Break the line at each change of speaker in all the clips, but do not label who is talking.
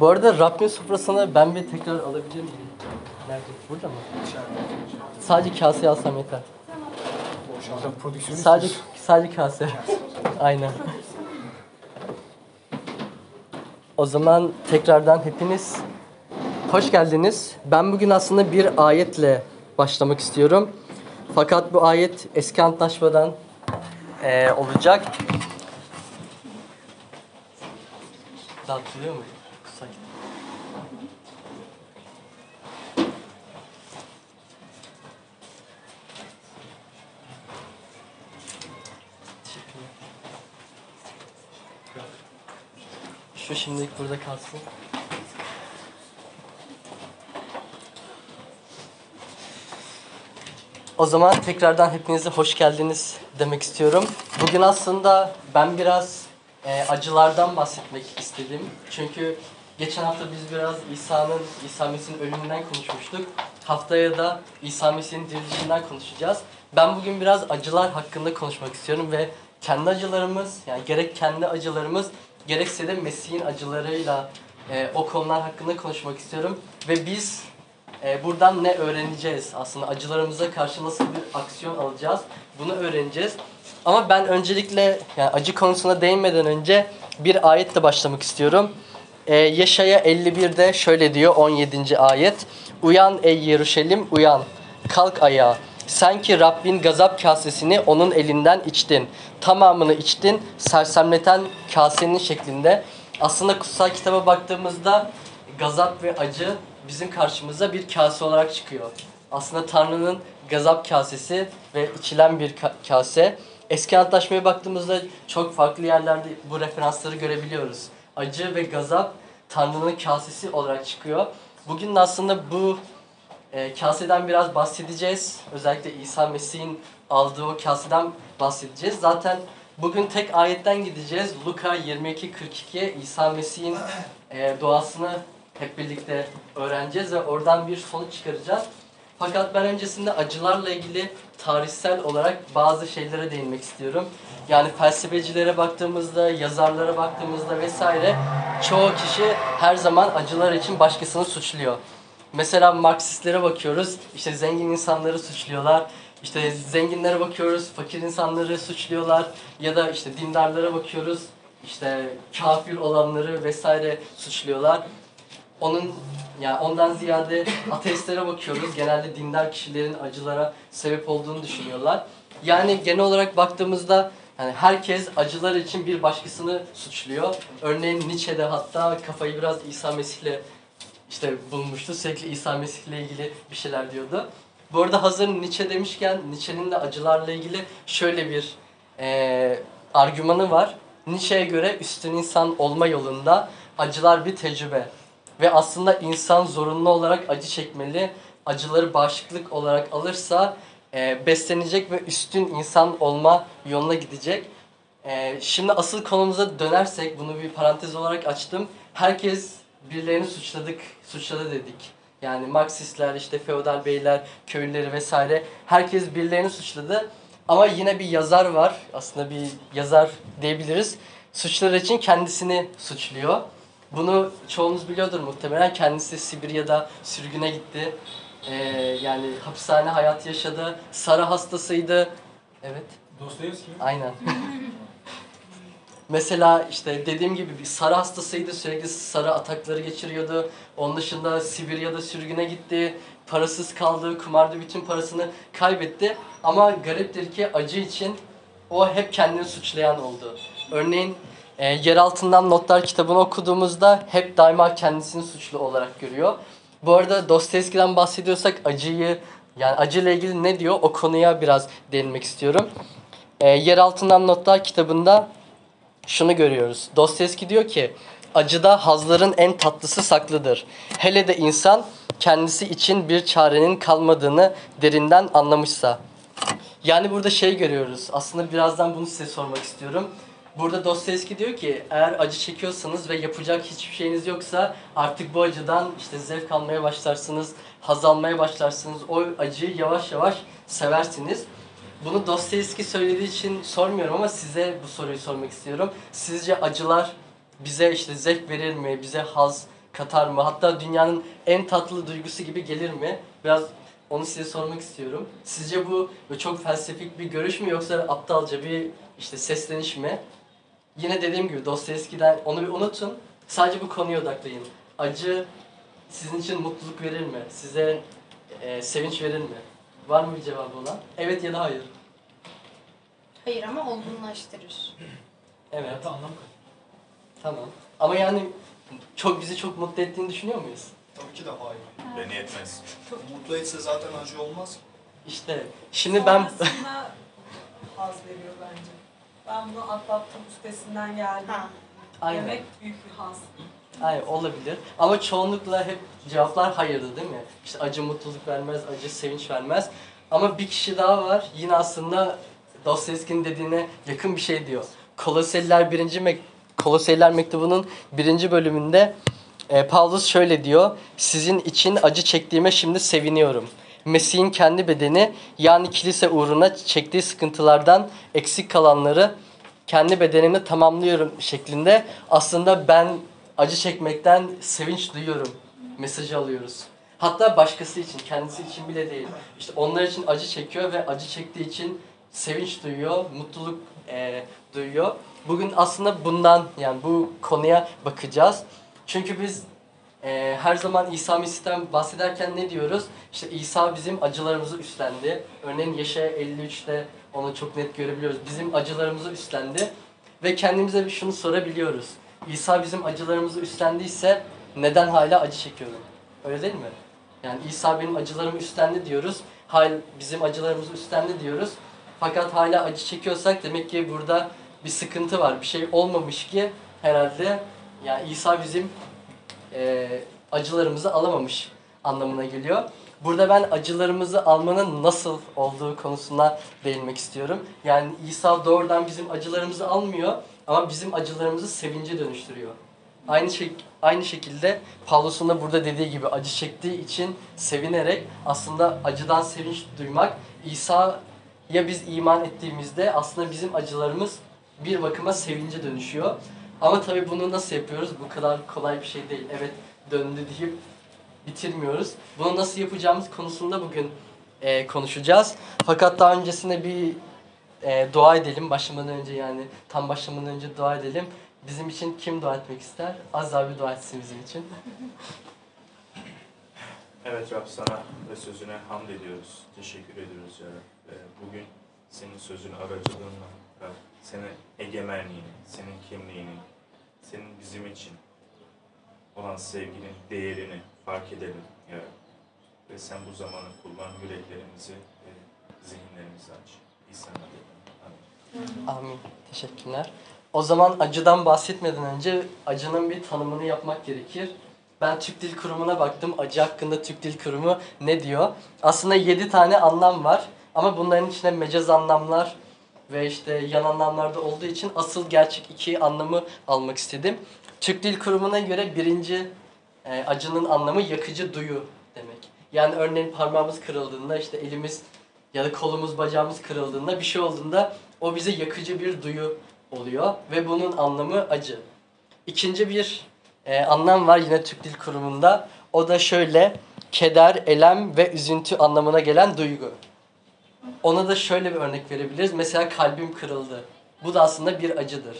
Bu arada Rabbin sofrasını ben bir tekrar alabilir miyim? Nerede? Burada mı? Sadece kase alsam yeter. Sadece sadece kase. Aynen. O zaman tekrardan hepiniz hoş geldiniz. Ben bugün aslında bir ayetle başlamak istiyorum. Fakat bu ayet eski antlaşmadan eee, olacak. Dağıtılıyor mu? Teşekkürler. Şu şimdilik burada kalsın. O zaman tekrardan hepinize hoş geldiniz demek istiyorum. Bugün aslında ben biraz e, acılardan bahsetmek istedim. Çünkü geçen hafta biz biraz İsa'nın, İsa Mesih'in ölümünden konuşmuştuk. Haftaya da İsa Mesih'in dirilişinden konuşacağız. Ben bugün biraz acılar hakkında konuşmak istiyorum ve kendi acılarımız, yani gerek kendi acılarımız, gerekse de Mesih'in acılarıyla e, o konular hakkında konuşmak istiyorum. Ve biz e, buradan ne öğreneceğiz aslında acılarımıza karşı nasıl bir aksiyon alacağız bunu öğreneceğiz. Ama ben öncelikle yani acı konusuna değinmeden önce bir ayetle başlamak istiyorum. E, Yaşaya 51'de şöyle diyor 17. ayet. Uyan ey Yeruşalim uyan kalk ayağa. Sen ki Rabbin gazap kasesini onun elinden içtin. Tamamını içtin sersemleten kasenin şeklinde. Aslında kutsal kitaba baktığımızda gazap ve acı bizim karşımıza bir kase olarak çıkıyor. Aslında Tanrı'nın gazap kasesi ve içilen bir ka- kase. Eski Antlaşma'ya baktığımızda çok farklı yerlerde bu referansları görebiliyoruz. Acı ve gazap Tanrı'nın kasesi olarak çıkıyor. Bugün de aslında bu e, kaseden biraz bahsedeceğiz. Özellikle İsa Mesih'in aldığı o kaseden bahsedeceğiz. Zaten bugün tek ayetten gideceğiz. Luka 22-42 İsa Mesih'in e, doğasını hep birlikte öğreneceğiz ve oradan bir sonuç çıkaracağız. Fakat ben öncesinde acılarla ilgili tarihsel olarak bazı şeylere değinmek istiyorum. Yani felsefecilere baktığımızda, yazarlara baktığımızda vesaire çoğu kişi her zaman acılar için başkasını suçluyor. Mesela Marksistlere bakıyoruz, işte zengin insanları suçluyorlar. İşte zenginlere bakıyoruz, fakir insanları suçluyorlar. Ya da işte dindarlara bakıyoruz, işte kafir olanları vesaire suçluyorlar. Onun yani ondan ziyade ateistlere bakıyoruz. Genelde dindar kişilerin acılara sebep olduğunu düşünüyorlar. Yani genel olarak baktığımızda yani herkes acılar için bir başkasını suçluyor. Örneğin Nietzsche'de hatta kafayı biraz İsa Mesih'le işte bulmuştu. Sürekli İsa Mesih'le ilgili bir şeyler diyordu. Bu arada hazır Nietzsche demişken Nietzsche'nin de acılarla ilgili şöyle bir eee argümanı var. Nietzsche'ye göre üstün insan olma yolunda acılar bir tecrübe. Ve aslında insan zorunlu olarak acı çekmeli. Acıları bağışıklık olarak alırsa e, beslenecek ve üstün insan olma yoluna gidecek. E, şimdi asıl konumuza dönersek bunu bir parantez olarak açtım. Herkes birilerini suçladık, suçladı dedik. Yani Marksistler, işte feodal beyler, köylüleri vesaire herkes birilerini suçladı. Ama yine bir yazar var. Aslında bir yazar diyebiliriz. Suçlar için kendisini suçluyor. Bunu çoğunuz biliyordur muhtemelen. Kendisi Sibirya'da sürgüne gitti. Ee, yani hapishane hayatı yaşadı. Sara hastasıydı. Evet.
Dostoyevski?
Aynen. Mesela işte dediğim gibi bir sarı hastasıydı. Sürekli sarı atakları geçiriyordu. Onun dışında Sibirya'da sürgüne gitti. Parasız kaldı. Kumarda bütün parasını kaybetti. Ama gariptir ki acı için o hep kendini suçlayan oldu. Örneğin e, Yer Altından Notlar kitabını okuduğumuzda hep daima kendisini suçlu olarak görüyor. Bu arada Dostoyevski'den bahsediyorsak acıyı yani acıyla ilgili ne diyor o konuya biraz değinmek istiyorum. E, Yer Altından Notlar kitabında şunu görüyoruz. Dostoyevski diyor ki acıda hazların en tatlısı saklıdır. Hele de insan kendisi için bir çarenin kalmadığını derinden anlamışsa. Yani burada şey görüyoruz. Aslında birazdan bunu size sormak istiyorum. Burada Dostoyevski diyor ki eğer acı çekiyorsanız ve yapacak hiçbir şeyiniz yoksa artık bu acıdan işte zevk almaya başlarsınız, haz almaya başlarsınız. O acıyı yavaş yavaş seversiniz. Bunu Dostoyevski söylediği için sormuyorum ama size bu soruyu sormak istiyorum. Sizce acılar bize işte zevk verir mi, bize haz katar mı, hatta dünyanın en tatlı duygusu gibi gelir mi? Biraz onu size sormak istiyorum. Sizce bu çok felsefik bir görüş mü yoksa aptalca bir işte sesleniş mi? Yine dediğim gibi Dostoyevski'den onu bir unutun. Sadece bu konuya odaklayın. Acı sizin için mutluluk verir mi? Size e, sevinç verir mi? Var mı bir cevabı ona? Evet ya da hayır.
Hayır ama olgunlaştırır.
Evet.
Anlam.
Tamam. Ama yani çok bizi çok mutlu ettiğini düşünüyor muyuz?
Tabii ki de hayır.
Beni etmez.
Mutlu etse zaten acı olmaz.
İşte şimdi ben
Sonrasında haz veriyor bence. Ben bunu atlattım, üstesinden geldim.
Ha.
aynen.
Demek büyük bir haz.
Aynen olabilir. Ama çoğunlukla hep cevaplar hayırdı değil mi? İşte acı mutluluk vermez, acı sevinç vermez. Ama bir kişi daha var. Yine aslında Dostoyevski'nin dediğine yakın bir şey diyor. Koloseliler birinci mek Koloseliler mektubunun birinci bölümünde e, Paulus şöyle diyor. Sizin için acı çektiğime şimdi seviniyorum. Mesih'in kendi bedeni yani kilise uğruna çektiği sıkıntılardan eksik kalanları kendi bedenini tamamlıyorum şeklinde aslında ben acı çekmekten sevinç duyuyorum mesajı alıyoruz. Hatta başkası için, kendisi için bile değil. İşte onlar için acı çekiyor ve acı çektiği için sevinç duyuyor, mutluluk eee, duyuyor. Bugün aslında bundan yani bu konuya bakacağız. Çünkü biz eee, her zaman İsa Mesih'ten bahsederken ne diyoruz? İşte İsa bizim acılarımızı üstlendi. Örneğin Yaşaya 53'te onu çok net görebiliyoruz. Bizim acılarımızı üstlendi ve kendimize şunu sorabiliyoruz. İsa bizim acılarımızı üstlendiyse neden hala acı çekiyorum? Öyle değil mi? Yani İsa benim acılarımı üstlendi diyoruz. Hal bizim acılarımızı üstlendi diyoruz. Fakat hala acı çekiyorsak demek ki burada bir sıkıntı var. Bir şey olmamış ki herhalde yani İsa bizim eee, acılarımızı alamamış anlamına geliyor. Burada ben acılarımızı almanın nasıl olduğu konusuna değinmek istiyorum. Yani İsa doğrudan bizim acılarımızı almıyor ama bizim acılarımızı sevince dönüştürüyor. Aynı şey, aynı şekilde Pavlus'un da burada dediği gibi acı çektiği için sevinerek aslında acıdan sevinç duymak İsa'ya biz iman ettiğimizde aslında bizim acılarımız bir bakıma sevince dönüşüyor. Ama tabii bunu nasıl yapıyoruz? Bu kadar kolay bir şey değil. Evet döndü deyip bitirmiyoruz. Bunu nasıl yapacağımız konusunda bugün e, konuşacağız. Fakat daha öncesinde bir e, dua edelim. Başlamadan önce yani tam başlamadan önce dua edelim. Bizim için kim dua etmek ister? Az bir dua etsin bizim için.
Evet Rab sana ve sözüne hamd ediyoruz. Teşekkür ediyoruz ya Rab. Ve bugün senin sözün aracılığıyla Rab, senin egemenliğini, senin kimliğini, senin bizim için olan sevginin değerini fark edelim ya. Ve sen bu zamanı kullan, yüreklerimizi ve zihinlerimizi aç. Adıyla. Amin.
Amin. Teşekkürler. O zaman acıdan bahsetmeden önce acının bir tanımını yapmak gerekir. Ben Türk Dil Kurumu'na baktım. Acı hakkında Türk Dil Kurumu ne diyor? Aslında 7 tane anlam var. Ama bunların içinde mecaz anlamlar ve işte yan anlamlar da olduğu için asıl gerçek iki anlamı almak istedim. Türk Dil Kurumu'na göre birinci e, acının anlamı yakıcı duyu demek. Yani örneğin parmağımız kırıldığında işte elimiz ya da kolumuz bacağımız kırıldığında bir şey olduğunda o bize yakıcı bir duyu oluyor ve bunun anlamı acı. İkinci bir e, anlam var yine Türk Dil Kurumu'nda. O da şöyle keder, elem ve üzüntü anlamına gelen duygu. Ona da şöyle bir örnek verebiliriz. Mesela kalbim kırıldı. Bu da aslında bir acıdır.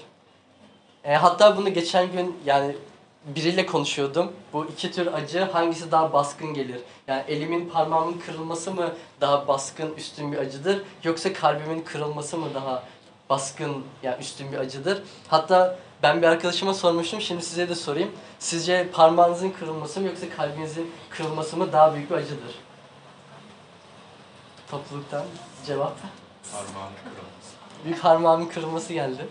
E, hatta bunu geçen gün yani biriyle konuşuyordum. Bu iki tür acı hangisi daha baskın gelir? Yani elimin parmağımın kırılması mı daha baskın üstün bir acıdır? Yoksa kalbimin kırılması mı daha baskın yani üstün bir acıdır? Hatta ben bir arkadaşıma sormuştum. Şimdi size de sorayım. Sizce parmağınızın kırılması mı yoksa kalbinizin kırılması mı daha büyük bir acıdır? Topluluktan cevap.
Parmağın kırılması.
Bir parmağımın kırılması geldi.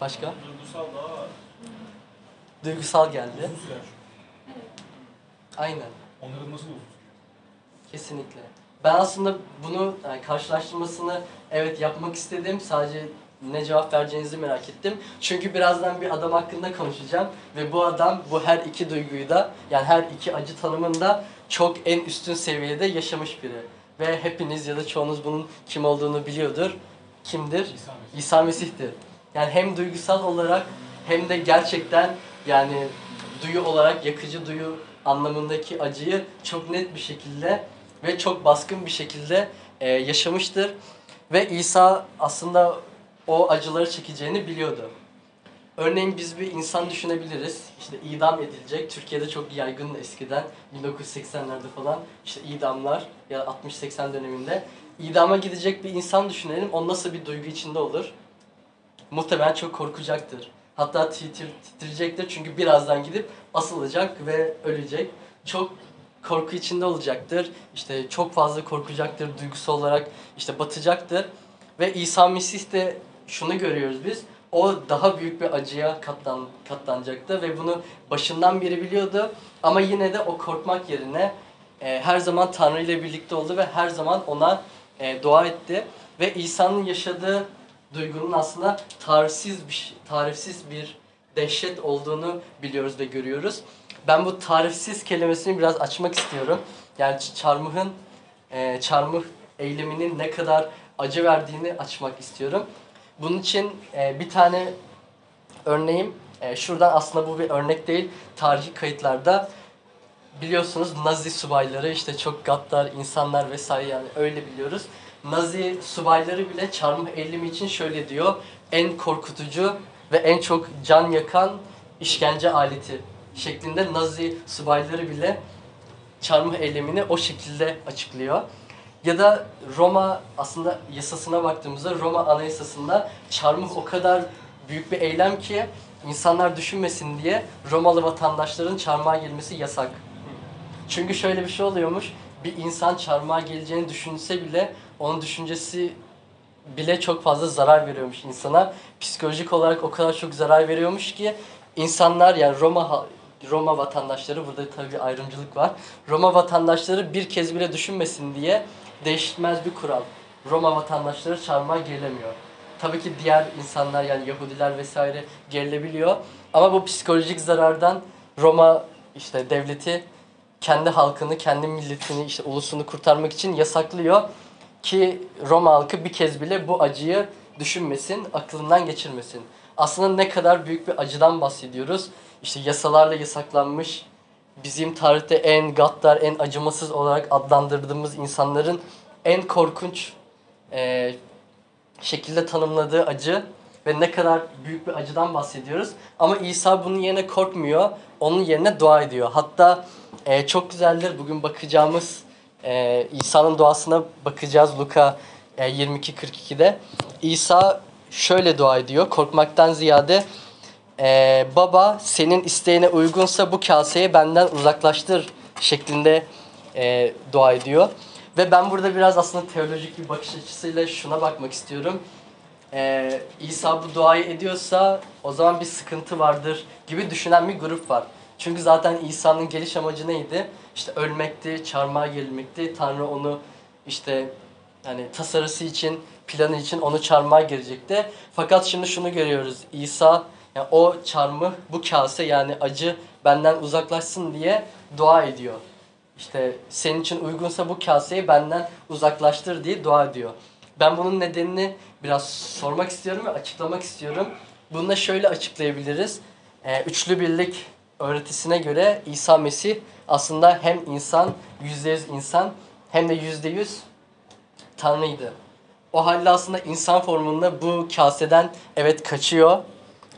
Başka?
Duygusal daha
Duygusal geldi. Aynen.
Onarılması da uzun.
Kesinlikle. Ben aslında bunu yani karşılaştırmasını evet yapmak istedim. Sadece ne cevap vereceğinizi merak ettim. Çünkü birazdan bir adam hakkında konuşacağım ve bu adam bu her iki duyguyu da yani her iki acı tanımında çok en üstün seviyede yaşamış biri. Ve hepiniz ya da çoğunuz bunun kim olduğunu biliyordur. Kimdir?
İsa Mesih.
İsa Mesih'tir. Yani hem duygusal olarak hem de gerçekten yani duyu olarak yakıcı duyu anlamındaki acıyı çok net bir şekilde ve çok baskın bir şekilde e, yaşamıştır. Ve İsa aslında o acıları çekeceğini biliyordu. Örneğin biz bir insan düşünebiliriz. İşte idam edilecek. Türkiye'de çok yaygın eskiden 1980'lerde falan işte idamlar ya 60-80 döneminde idama gidecek bir insan düşünelim. O nasıl bir duygu içinde olur? Muhtemelen çok korkacaktır. Hatta titir, titreyecektir çünkü birazdan gidip asılacak ve ölecek. Çok korku içinde olacaktır. İşte çok fazla korkacaktır duygusal olarak işte batacaktır. Ve İsa Mesih de şunu görüyoruz biz. O daha büyük bir acıya katlan, katlanacaktı ve bunu başından beri biliyordu. Ama yine de o korkmak yerine e, her zaman Tanrı ile birlikte oldu ve her zaman ona e, dua etti. Ve İsa'nın yaşadığı duygunun aslında tarifsiz bir, şey- tarifsiz bir dehşet olduğunu biliyoruz ve görüyoruz. Ben bu tarifsiz kelimesini biraz açmak istiyorum. Yani çarmıhın, e, çarmıh eyleminin ne kadar acı verdiğini açmak istiyorum. Bunun için e, bir tane örneğim, e, şuradan aslında bu bir örnek değil, tarihi kayıtlarda biliyorsunuz Nazi subayları işte çok gaddar insanlar vesaire yani öyle biliyoruz. Nazi subayları bile çarmıh eylemi için şöyle diyor. En korkutucu ve en çok can yakan işkence aleti şeklinde Nazi subayları bile çarmıh eylemini o şekilde açıklıyor. Ya da Roma aslında yasasına baktığımızda Roma anayasasında çarmıh o kadar büyük bir eylem ki insanlar düşünmesin diye Romalı vatandaşların çarmıha gelmesi yasak. Çünkü şöyle bir şey oluyormuş. Bir insan çarmıha geleceğini düşünse bile onun düşüncesi bile çok fazla zarar veriyormuş insana. Psikolojik olarak o kadar çok zarar veriyormuş ki insanlar yani Roma Roma vatandaşları burada tabii bir ayrımcılık var. Roma vatandaşları bir kez bile düşünmesin diye değişmez bir kural. Roma vatandaşları çarmıha gerilemiyor. Tabii ki diğer insanlar yani Yahudiler vesaire gerilebiliyor. Ama bu psikolojik zarardan Roma işte devleti kendi halkını, kendi milletini, işte ulusunu kurtarmak için yasaklıyor ki Roma halkı bir kez bile bu acıyı düşünmesin, aklından geçirmesin. Aslında ne kadar büyük bir acıdan bahsediyoruz. İşte yasalarla yasaklanmış, bizim tarihte en gaddar, en acımasız olarak adlandırdığımız insanların en korkunç eee, şekilde tanımladığı acı ve ne kadar büyük bir acıdan bahsediyoruz. Ama İsa bunun yerine korkmuyor, onun yerine dua ediyor. Hatta eee, çok güzeldir bugün bakacağımız eee, İsa'nın duasına bakacağız Luka eee, 22-42'de. İsa şöyle dua ediyor, korkmaktan ziyade eee, baba senin isteğine uygunsa bu kaseyi benden uzaklaştır şeklinde eee, dua ediyor. Ve ben burada biraz aslında teolojik bir bakış açısıyla şuna bakmak istiyorum. Eee İsa bu duayı ediyorsa o zaman bir sıkıntı vardır gibi düşünen bir grup var. Çünkü zaten İsa'nın geliş amacı neydi? İşte ölmekti, çarmıha gerilmekti. Tanrı onu işte hani tasarısı için, planı için onu çarmıha gelecekti. Fakat şimdi şunu görüyoruz. İsa yani o çarmıh, bu kase yani acı benden uzaklaşsın diye dua ediyor. İşte senin için uygunsa bu kaseyi benden uzaklaştır diye dua ediyor. Ben bunun nedenini biraz sormak istiyorum ve açıklamak istiyorum. Bunu da şöyle açıklayabiliriz. Ee, üçlü birlik öğretisine göre İsa Mesih aslında hem insan, yüzde yüz insan hem de yüzde yüz Tanrıydı. O halde aslında insan formunda bu kaseden evet kaçıyor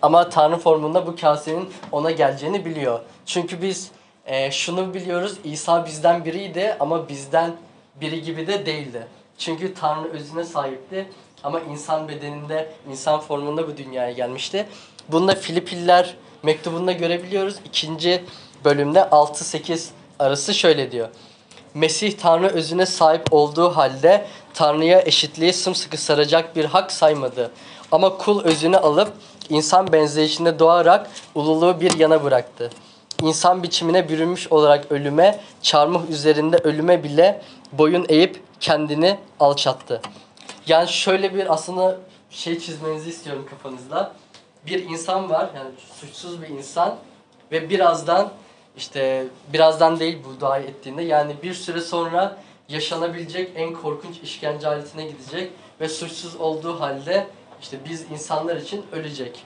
ama Tanrı formunda bu kasenin ona geleceğini biliyor. Çünkü biz e, şunu biliyoruz İsa bizden biriydi ama bizden biri gibi de değildi. Çünkü Tanrı özüne sahipti ama insan bedeninde, insan formunda bu dünyaya gelmişti. Bunu da Filipiller mektubunda görebiliyoruz. İkinci bölümde 6-8 arası şöyle diyor. Mesih Tanrı özüne sahip olduğu halde Tanrı'ya eşitliği sımsıkı saracak bir hak saymadı. Ama kul özünü alıp insan benzeyişinde doğarak ululuğu bir yana bıraktı. İnsan biçimine bürünmüş olarak ölüme, çarmıh üzerinde ölüme bile boyun eğip kendini alçattı. Yani şöyle bir aslında şey çizmenizi istiyorum kafanızda. Bir insan var yani suçsuz bir insan ve birazdan işte birazdan değil bu duayı ettiğinde yani bir süre sonra yaşanabilecek en korkunç işkence aletine gidecek ve suçsuz olduğu halde işte biz insanlar için ölecek.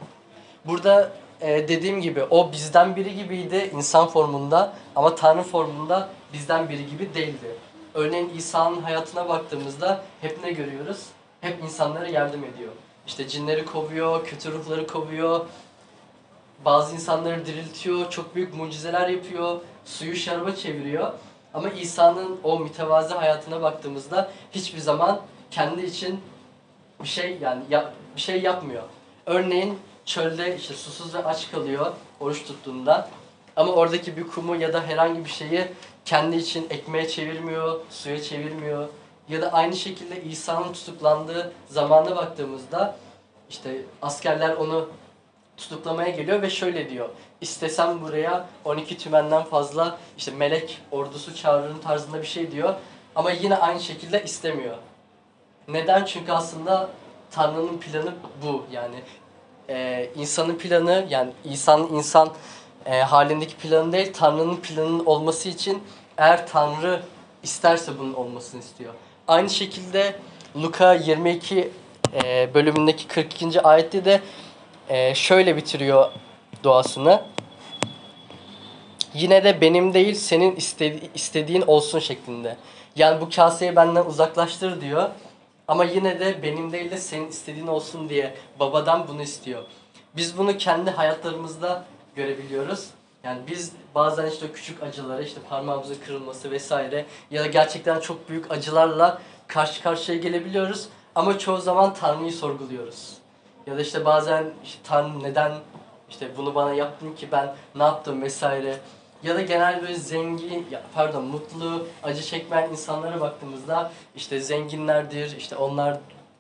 Burada e, dediğim gibi o bizden biri gibiydi insan formunda ama Tanrı formunda bizden biri gibi değildi. Örneğin İsa'nın hayatına baktığımızda hep ne görüyoruz? Hep insanlara yardım ediyor. İşte cinleri kovuyor, kötü ruhları kovuyor, bazı insanları diriltiyor, çok büyük mucizeler yapıyor, suyu şaraba çeviriyor. Ama İsa'nın o mütevazi hayatına baktığımızda hiçbir zaman kendi için bir şey yani ya- bir şey yapmıyor. Örneğin çölde işte susuz ve aç kalıyor oruç tuttuğunda. Ama oradaki bir kumu ya da herhangi bir şeyi kendi için ekmeğe çevirmiyor, suya çevirmiyor. Ya da aynı şekilde İsa'nın tutuklandığı zamana baktığımızda işte askerler onu tutuklamaya geliyor ve şöyle diyor. İstesem buraya 12 tümenden fazla işte melek ordusu çağırırım tarzında bir şey diyor. Ama yine aynı şekilde istemiyor. Neden? Çünkü aslında Tanrı'nın planı bu. Yani e, insanın planı yani İsa'nın insan e, halindeki planı değil Tanrı'nın planının olması için eğer Tanrı isterse bunun olmasını istiyor. Aynı şekilde Luka 22 e, bölümündeki 42. ayette de e, şöyle bitiriyor duasını. Yine de benim değil senin istedi- istediğin olsun şeklinde. Yani bu kaseyi benden uzaklaştır diyor. Ama yine de benim değil de senin istediğin olsun diye babadan bunu istiyor. Biz bunu kendi hayatlarımızda görebiliyoruz. Yani biz bazen işte küçük acılara işte parmağımızın kırılması vesaire ya da gerçekten çok büyük acılarla karşı karşıya gelebiliyoruz. Ama çoğu zaman Tanrı'yı sorguluyoruz. Ya da işte bazen işte Tanrı neden işte bunu bana yaptın ki ben ne yaptım vesaire. Ya da genel böyle zengin, ya pardon mutlu, acı çekmeyen insanlara baktığımızda işte zenginlerdir, işte onlar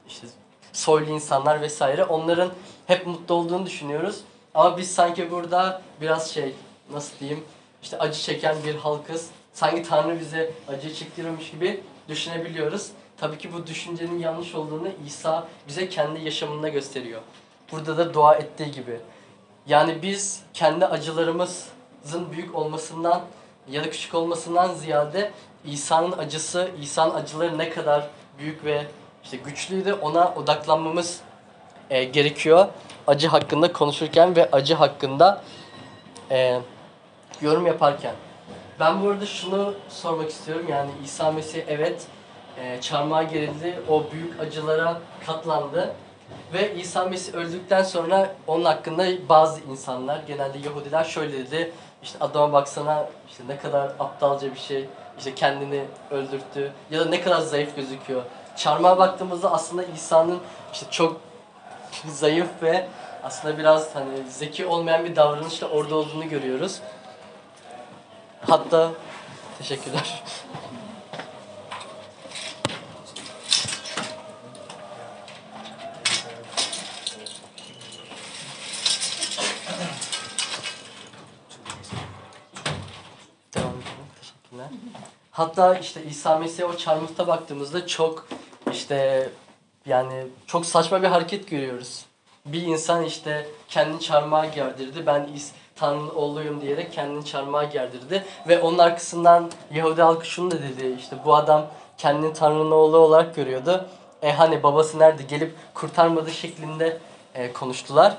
işte soylu insanlar vesaire onların hep mutlu olduğunu düşünüyoruz. Ama biz sanki burada biraz şey nasıl diyeyim işte acı çeken bir halkız. Sanki Tanrı bize acı çektiriyormuş gibi düşünebiliyoruz. Tabii ki bu düşüncenin yanlış olduğunu İsa bize kendi yaşamında gösteriyor. Burada da dua ettiği gibi. Yani biz kendi acılarımızın büyük olmasından ya da küçük olmasından ziyade İsa'nın acısı, İsa'nın acıları ne kadar büyük ve işte güçlüydü ona odaklanmamız e, gerekiyor. Acı hakkında konuşurken ve acı hakkında e, yorum yaparken. Ben bu arada şunu sormak istiyorum yani İsa Mesih evet e, çarmıha gerildi, o büyük acılara katlandı. Ve İsa Mesih öldükten sonra onun hakkında bazı insanlar, genelde Yahudiler şöyle dedi. İşte adama baksana işte ne kadar aptalca bir şey, işte kendini öldürttü ya da ne kadar zayıf gözüküyor. Çarmıha baktığımızda aslında İsa'nın işte çok zayıf ve aslında biraz hani zeki olmayan bir davranışla orada olduğunu görüyoruz. Hatta teşekkürler. Devam edelim. Teşekkürler. Hatta işte İsa Mesih'e o çarmıhta baktığımızda çok işte yani çok saçma bir hareket görüyoruz. Bir insan işte kendini çarmıha gerdirdi. Ben Tanrı'nın oğluyum diyerek kendini çarmıha gerdirdi. Ve onun arkasından Yahudi halkı şunu da dedi. işte bu adam kendini Tanrı'nın oğlu olarak görüyordu. E hani babası nerede gelip kurtarmadı şeklinde e, konuştular.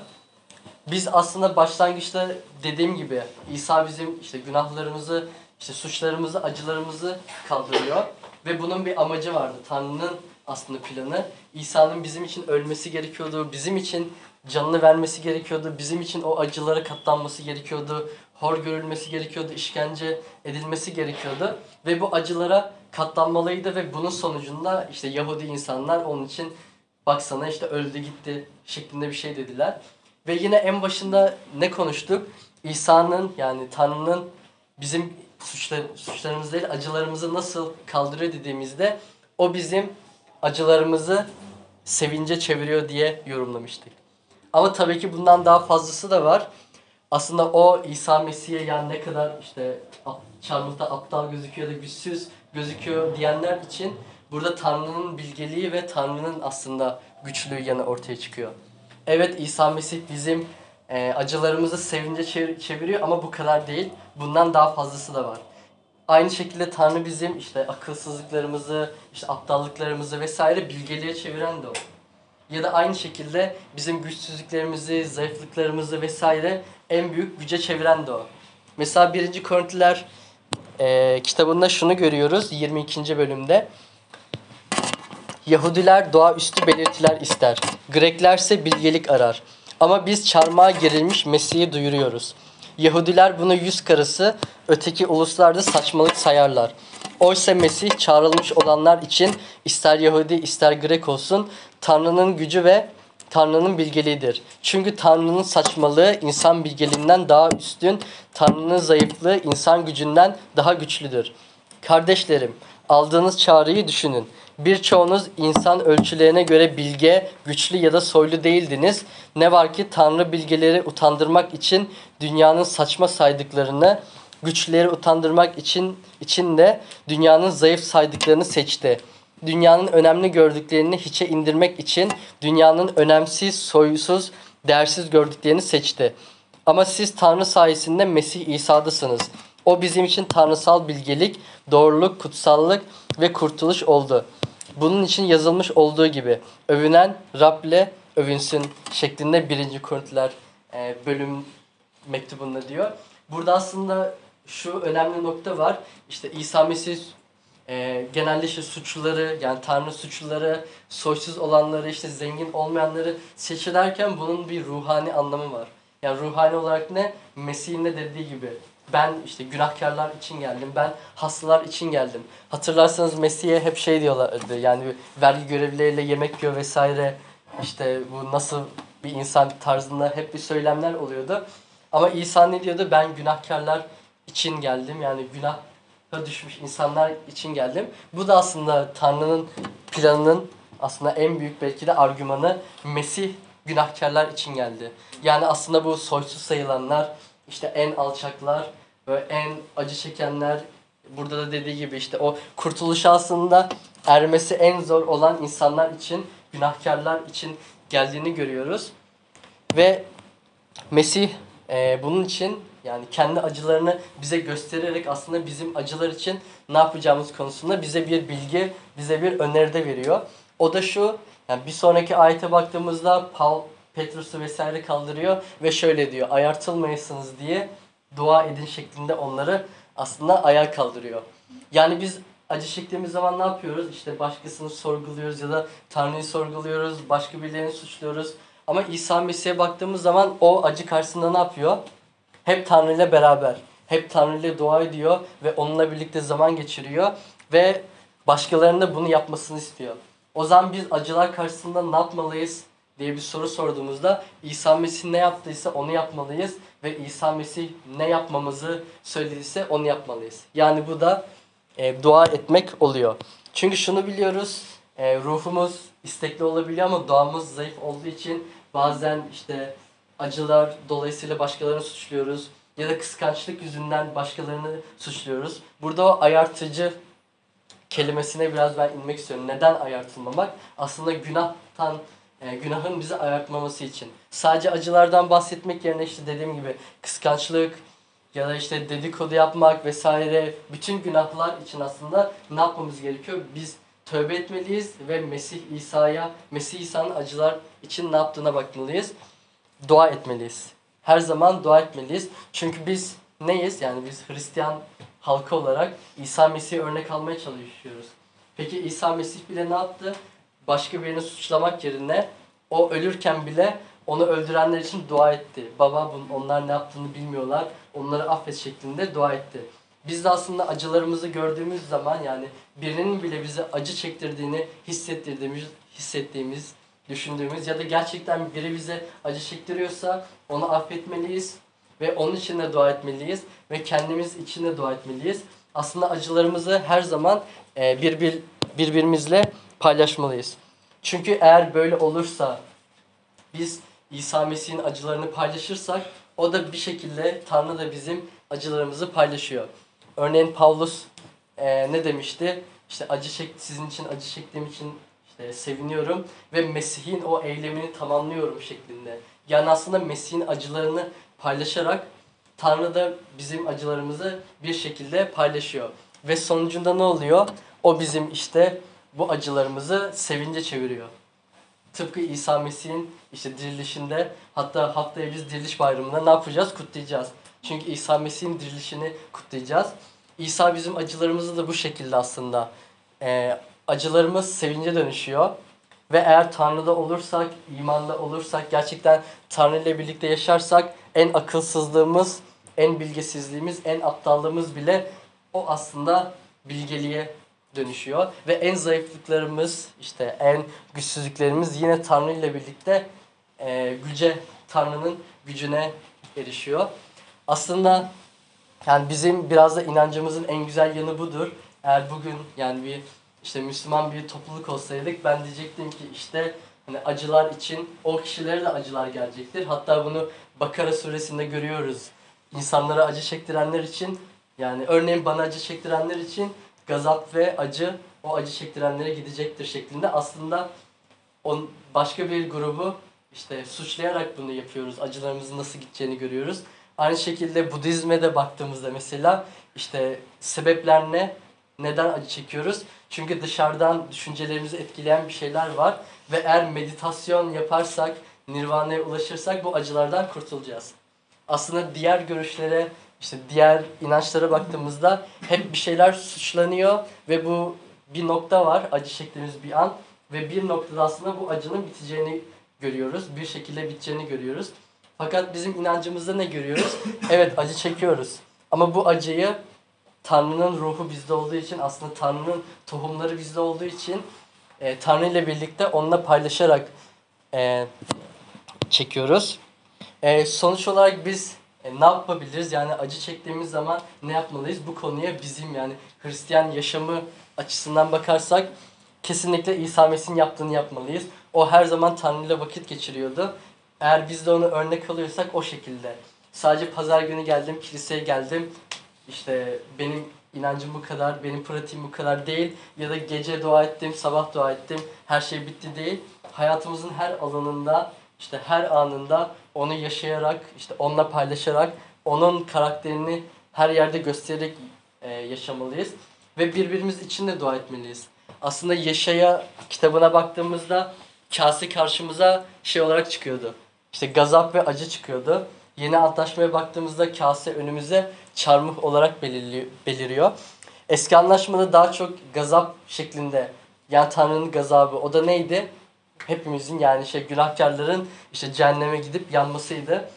Biz aslında başlangıçta dediğim gibi İsa bizim işte günahlarımızı, işte suçlarımızı, acılarımızı kaldırıyor. Ve bunun bir amacı vardı. Tanrı'nın aslında planı. İsa'nın bizim için ölmesi gerekiyordu. Bizim için canını vermesi gerekiyordu. Bizim için o acılara katlanması gerekiyordu. Hor görülmesi gerekiyordu. işkence edilmesi gerekiyordu. Ve bu acılara katlanmalıydı ve bunun sonucunda işte Yahudi insanlar onun için baksana işte öldü gitti şeklinde bir şey dediler. Ve yine en başında ne konuştuk? İsa'nın yani Tanrı'nın bizim suçlar, suçlarımız değil acılarımızı nasıl kaldırıyor dediğimizde o bizim acılarımızı sevince çeviriyor diye yorumlamıştık. Ama tabii ki bundan daha fazlası da var. Aslında o İsa Mesih'e yani ne kadar işte çarmıhta aptal gözüküyor da güçsüz gözüküyor diyenler için burada Tanrı'nın bilgeliği ve Tanrı'nın aslında güçlüğü yanı ortaya çıkıyor. Evet İsa Mesih bizim e, acılarımızı sevince çevir- çeviriyor ama bu kadar değil. Bundan daha fazlası da var. Aynı şekilde Tanrı bizim işte akılsızlıklarımızı, işte aptallıklarımızı vesaire bilgeliğe çeviren de o. ya da aynı şekilde bizim güçsüzlüklerimizi, zayıflıklarımızı vesaire en büyük güce çeviren de o. Mesela 1. Korintiler e, kitabında şunu görüyoruz 22. bölümde. Yahudiler doğaüstü belirtiler ister. Greklerse bilgelik arar. Ama biz çarmıha gerilmiş Mesih'i duyuruyoruz. Yahudiler bunu yüz karası, öteki uluslarda saçmalık sayarlar. Oysa Mesih çağrılmış olanlar için ister Yahudi ister Grek olsun Tanrı'nın gücü ve Tanrı'nın bilgeliğidir. Çünkü Tanrı'nın saçmalığı insan bilgeliğinden daha üstün, Tanrı'nın zayıflığı insan gücünden daha güçlüdür. Kardeşlerim, aldığınız çağrıyı düşünün. Birçoğunuz insan ölçülerine göre bilge, güçlü ya da soylu değildiniz. Ne var ki Tanrı bilgeleri utandırmak için dünyanın saçma saydıklarını, güçlüleri utandırmak için için de dünyanın zayıf saydıklarını seçti. Dünyanın önemli gördüklerini hiçe indirmek için dünyanın önemsiz, soysuz, değersiz gördüklerini seçti. Ama siz Tanrı sayesinde Mesih İsa'dasınız. O bizim için tanrısal bilgelik, doğruluk, kutsallık ve kurtuluş oldu. Bunun için yazılmış olduğu gibi övünen Rab'le övünsün şeklinde 1. Korintiler e, bölüm mektubunda diyor. Burada aslında şu önemli nokta var. İşte İsa Mesih e, genelde işte suçluları yani Tanrı suçluları, soysuz olanları, işte zengin olmayanları seçilerken bunun bir ruhani anlamı var. Yani ruhani olarak ne? Mesih'in de dediği gibi ben işte günahkarlar için geldim. Ben hastalar için geldim. Hatırlarsanız Mesih'e hep şey diyorlardı. Yani vergi görevlileriyle yemek yiyor vesaire. İşte bu nasıl bir insan tarzında hep bir söylemler oluyordu. Ama İsa ne diyordu? Ben günahkarlar için geldim. Yani günaha düşmüş insanlar için geldim. Bu da aslında Tanrı'nın planının aslında en büyük belki de argümanı Mesih günahkarlar için geldi. Yani aslında bu soysuz sayılanlar, işte en alçaklar ve en acı çekenler burada da dediği gibi işte o kurtuluş aslında ermesi en zor olan insanlar için, günahkarlar için geldiğini görüyoruz. Ve Mesih e, bunun için yani kendi acılarını bize göstererek aslında bizim acılar için ne yapacağımız konusunda bize bir bilgi, bize bir öneride veriyor. O da şu, yani bir sonraki ayete baktığımızda Paul Petrus'u vesaire kaldırıyor ve şöyle diyor. Ayartılmayasınız diye dua edin şeklinde onları aslında ayağa kaldırıyor. Yani biz acı çektiğimiz zaman ne yapıyoruz? İşte başkasını sorguluyoruz ya da Tanrı'yı sorguluyoruz, başka birilerini suçluyoruz. Ama İsa Mesih'e baktığımız zaman o acı karşısında ne yapıyor? Hep Tanrı ile beraber. Hep Tanrı ile dua ediyor ve onunla birlikte zaman geçiriyor ve başkalarının da bunu yapmasını istiyor. O zaman biz acılar karşısında ne yapmalıyız diye bir soru sorduğumuzda İsa Mesih ne yaptıysa onu yapmalıyız ve İsa Mesih ne yapmamızı söylediyse onu yapmalıyız. Yani bu da e, dua etmek oluyor. Çünkü şunu biliyoruz, e, ruhumuz istekli olabiliyor ama doğamız zayıf olduğu için bazen işte acılar dolayısıyla başkalarını suçluyoruz ya da kıskançlık yüzünden başkalarını suçluyoruz. Burada o ayartıcı kelimesine biraz ben inmek istiyorum. Neden ayartılmamak? Aslında günahtan, e, günahın bizi ayartmaması için. Sadece acılardan bahsetmek yerine işte dediğim gibi kıskançlık ya da işte dedikodu yapmak vesaire bütün günahlar için aslında ne yapmamız gerekiyor? Biz tövbe etmeliyiz ve Mesih İsa'ya, Mesih İsa'nın acılar için ne yaptığına bakmalıyız. Dua etmeliyiz. Her zaman dua etmeliyiz. Çünkü biz neyiz? Yani biz Hristiyan halkı olarak İsa Mesih'e örnek almaya çalışıyoruz. Peki İsa Mesih bile ne yaptı? Başka birini suçlamak yerine o ölürken bile onu öldürenler için dua etti. Baba onlar ne yaptığını bilmiyorlar. Onları affet şeklinde dua etti. Biz de aslında acılarımızı gördüğümüz zaman yani birinin bile bize acı çektirdiğini hissettirdiğimiz, hissettiğimiz, düşündüğümüz ya da gerçekten biri bize acı çektiriyorsa onu affetmeliyiz ve onun için de dua etmeliyiz ve kendimiz için de dua etmeliyiz. Aslında acılarımızı her zaman e, bir, bir birbirimizle paylaşmalıyız. Çünkü eğer böyle olursa biz İsa Mesih'in acılarını paylaşırsak o da bir şekilde Tanrı da bizim acılarımızı paylaşıyor. Örneğin Pavlus e, ne demişti? İşte acı çek sizin için acı çektiğim için işte seviniyorum ve Mesih'in o eylemini tamamlıyorum şeklinde. Yani aslında Mesih'in acılarını paylaşarak Tanrı da bizim acılarımızı bir şekilde paylaşıyor. Ve sonucunda ne oluyor? O bizim işte bu acılarımızı sevince çeviriyor. Tıpkı İsa Mesih'in işte dirilişinde hatta haftaya biz diriliş bayramında ne yapacağız? Kutlayacağız. Çünkü İsa Mesih'in dirilişini kutlayacağız. İsa bizim acılarımızı da bu şekilde aslında e, acılarımız sevince dönüşüyor. Ve eğer Tanrı'da olursak, imanla olursak, gerçekten Tanrı ile birlikte yaşarsak en akılsızlığımız, en bilgisizliğimiz, en aptallığımız bile o aslında bilgeliğe dönüşüyor. Ve en zayıflıklarımız, işte en güçsüzlüklerimiz yine Tanrı ile birlikte e, güce, Tanrı'nın gücüne erişiyor. Aslında yani bizim biraz da inancımızın en güzel yanı budur. Eğer bugün yani bir işte Müslüman bir topluluk olsaydık ben diyecektim ki işte hani acılar için o kişilere de acılar gelecektir. Hatta bunu Bakara suresinde görüyoruz. İnsanlara acı çektirenler için yani örneğin bana acı çektirenler için gazap ve acı o acı çektirenlere gidecektir şeklinde aslında on, başka bir grubu işte suçlayarak bunu yapıyoruz. Acılarımızın nasıl gideceğini görüyoruz. Aynı şekilde Budizm'e de baktığımızda mesela işte sebepler ne? Neden acı çekiyoruz? Çünkü dışarıdan düşüncelerimizi etkileyen bir şeyler var ve eğer meditasyon yaparsak, nirvana'ya ulaşırsak bu acılardan kurtulacağız. Aslında diğer görüşlere, işte diğer inançlara baktığımızda hep bir şeyler suçlanıyor ve bu bir nokta var, acı çektiğimiz bir an ve bir noktada aslında bu acının biteceğini görüyoruz. Bir şekilde biteceğini görüyoruz. Fakat bizim inancımızda ne görüyoruz? Evet acı çekiyoruz. Ama bu acıyı Tanrı'nın ruhu bizde olduğu için aslında Tanrı'nın tohumları bizde olduğu için e, Tanrı ile birlikte onunla paylaşarak e, çekiyoruz. E, sonuç olarak biz e, ne yapabiliriz? Yani acı çektiğimiz zaman ne yapmalıyız? Bu konuya bizim yani Hristiyan yaşamı açısından bakarsak kesinlikle İsa Mesih'in yaptığını yapmalıyız. O her zaman Tanrı ile vakit geçiriyordu. Eğer biz de onu örnek alıyorsak o şekilde. Sadece pazar günü geldim, kiliseye geldim. İşte benim inancım bu kadar, benim pratiğim bu kadar değil. Ya da gece dua ettim, sabah dua ettim, her şey bitti değil. Hayatımızın her alanında, işte her anında onu yaşayarak, işte onunla paylaşarak, onun karakterini her yerde göstererek e, yaşamalıyız. Ve birbirimiz için de dua etmeliyiz. Aslında Yaşaya kitabına baktığımızda kase karşımıza şey olarak çıkıyordu. İşte gazap ve acı çıkıyordu. Yeni antlaşmaya baktığımızda kase önümüze çarmıh olarak beliriyor. Eski anlaşmada daha çok gazap şeklinde yani Tanrı'nın gazabı o da neydi? Hepimizin yani şey günahkarların işte cehenneme gidip yanmasıydı.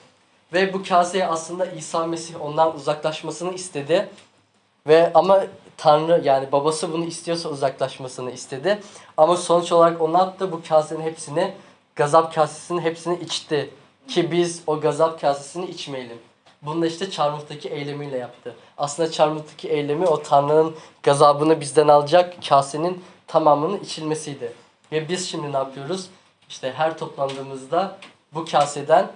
Ve bu kaseye aslında İsa Mesih ondan uzaklaşmasını istedi. Ve ama Tanrı yani babası bunu istiyorsa uzaklaşmasını istedi. Ama sonuç olarak o ne yaptı? Bu kasenin hepsini, gazap kasesinin hepsini içti. Ki biz o gazap kasesini içmeyelim. Bunu da işte çarmıhtaki eylemiyle yaptı. Aslında çarmıhtaki eylemi o Tanrı'nın gazabını bizden alacak kasenin tamamının içilmesiydi. Ve biz şimdi ne yapıyoruz? İşte her toplandığımızda bu kaseden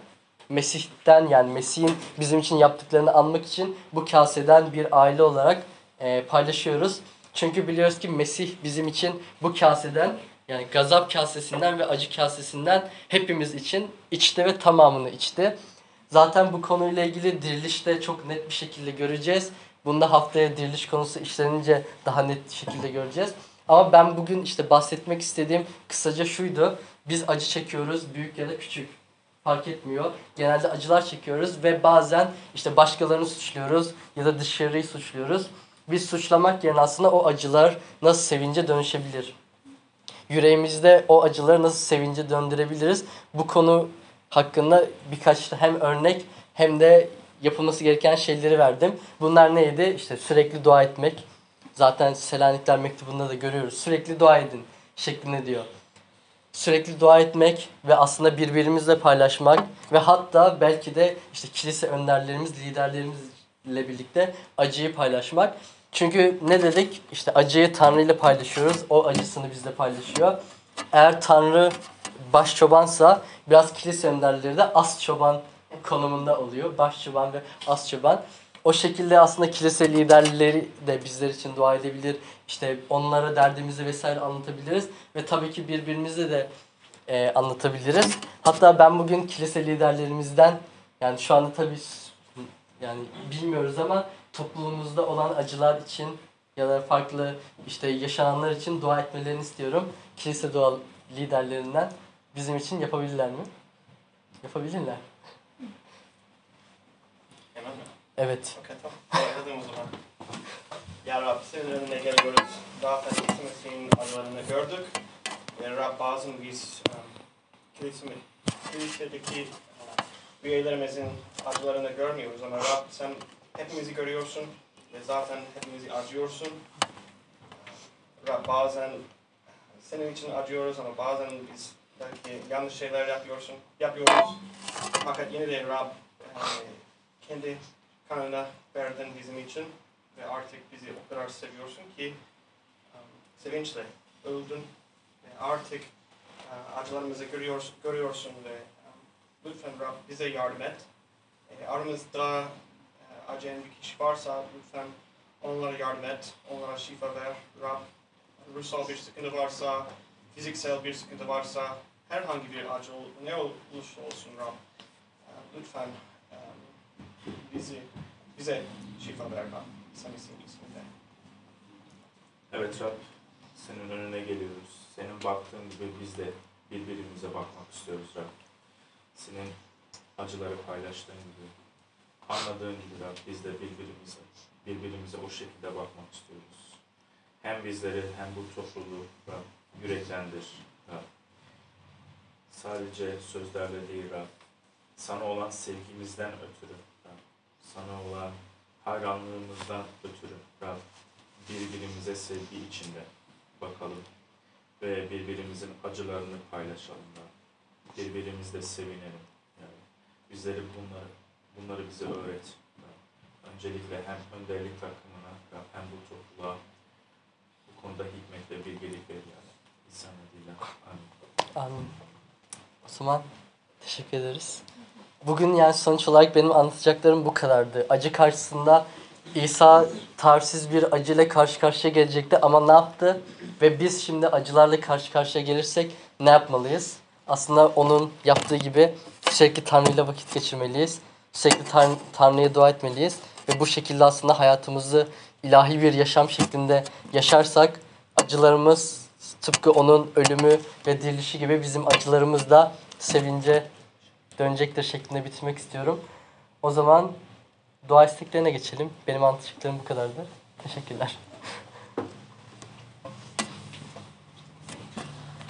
Mesih'ten yani Mesih'in bizim için yaptıklarını anmak için bu kaseden bir aile olarak e, paylaşıyoruz. Çünkü biliyoruz ki Mesih bizim için bu kaseden yani gazap kasesinden ve acı kasesinden hepimiz için içti ve tamamını içti. Zaten bu konuyla ilgili dirilişte çok net bir şekilde göreceğiz. Bunda haftaya diriliş konusu işlenince daha net şekilde göreceğiz. Ama ben bugün işte bahsetmek istediğim kısaca şuydu. Biz acı çekiyoruz büyük ya da küçük fark etmiyor. Genelde acılar çekiyoruz ve bazen işte başkalarını suçluyoruz ya da dışarıyı suçluyoruz. Biz suçlamak yerine aslında o acılar nasıl sevince dönüşebilir? Yüreğimizde o acıları nasıl sevince döndürebiliriz? Bu konu hakkında birkaç hem örnek hem de yapılması gereken şeyleri verdim. Bunlar neydi? İşte sürekli dua etmek. Zaten Selanikler mektubunda da görüyoruz. Sürekli dua edin şeklinde diyor sürekli dua etmek ve aslında birbirimizle paylaşmak ve hatta belki de işte kilise önderlerimiz, liderlerimizle birlikte acıyı paylaşmak. Çünkü ne dedik? İşte acıyı Tanrı ile paylaşıyoruz. O acısını bizle paylaşıyor. Eğer Tanrı baş çobansa biraz kilise önderleri de as çoban konumunda oluyor. Baş çoban ve as çoban. O şekilde aslında kilise liderleri de bizler için dua edebilir. İşte onlara derdimizi vesaire anlatabiliriz. Ve tabii ki birbirimize de e, anlatabiliriz. Hatta ben bugün kilise liderlerimizden yani şu anda tabii yani bilmiyoruz ama toplumumuzda olan acılar için ya da farklı işte yaşananlar için dua etmelerini istiyorum. Kilise dua liderlerinden. bizim için yapabilirler mi? Yapabilirler.
Hemen mi?
Evet.
Başladım o zaman. Ya Rab senin önüne geliyoruz. Zaten kilisinin adlarını gördük. Ve Rab bazen biz um, kilisemi, kilisedeki üyelerimizin acılarını görmüyoruz ama Rab sen hepimizi görüyorsun ve zaten hepimizi acıyorsun. Rab bazen senin için acıyoruz ama bazen biz belki yanlış şeyler yapıyorsun, yapıyoruz. Fakat yine de Rab kendi kanına verdin bizim için ve artık bizi o kadar seviyorsun ki um, sevinçle öldün ve artık uh, acılarımızı görüyorsun, görüyorsun ve um, lütfen Rab bize yardım et. E, aramızda e, acıyan bir kişi varsa lütfen onlara yardım et, onlara şifa ver Rab. Ruhsal bir sıkıntı varsa, fiziksel bir sıkıntı varsa, herhangi bir acı ne olursa olsun Rab. e, lütfen um, bizi bize şifa ver Rab. Sen isminde.
Evet Rab, senin önüne geliyoruz. Senin baktığın gibi biz de birbirimize bakmak istiyoruz Rab. Senin acıları paylaştığın gibi, anladığın gibi Rab biz de birbirimize, birbirimize o şekilde bakmak istiyoruz. Hem bizleri hem bu topluluğu Rab yüreklendir Rab. Sadece sözlerle değil Rab, sana olan sevgimizden ötürü sana olan hayranlığımızdan ötürü Rab, birbirimize sevgi içinde bakalım ve birbirimizin acılarını paylaşalım da birbirimizle sevinelim. Yani bizleri bunları bunları bize öğret. Öncelikle hem önderlik takımına hem bu topluluğa bu konuda hikmet ve bilgelik ver yani. İsa adıyla. Amin.
Amin. O zaman teşekkür ederiz. Bugün yani sonuç olarak benim anlatacaklarım bu kadardı. Acı karşısında İsa tarifsiz bir acıyla karşı karşıya gelecekti ama ne yaptı? Ve biz şimdi acılarla karşı karşıya gelirsek ne yapmalıyız? Aslında onun yaptığı gibi sürekli Tanrı ile vakit geçirmeliyiz. Sürekli Tan- Tanrı'ya dua etmeliyiz. Ve bu şekilde aslında hayatımızı ilahi bir yaşam şeklinde yaşarsak acılarımız tıpkı onun ölümü ve dirilişi gibi bizim acılarımız da sevince dönecektir şeklinde bitirmek istiyorum. O zaman dua isteklerine geçelim. Benim anlatacaklarım bu kadardı. Teşekkürler.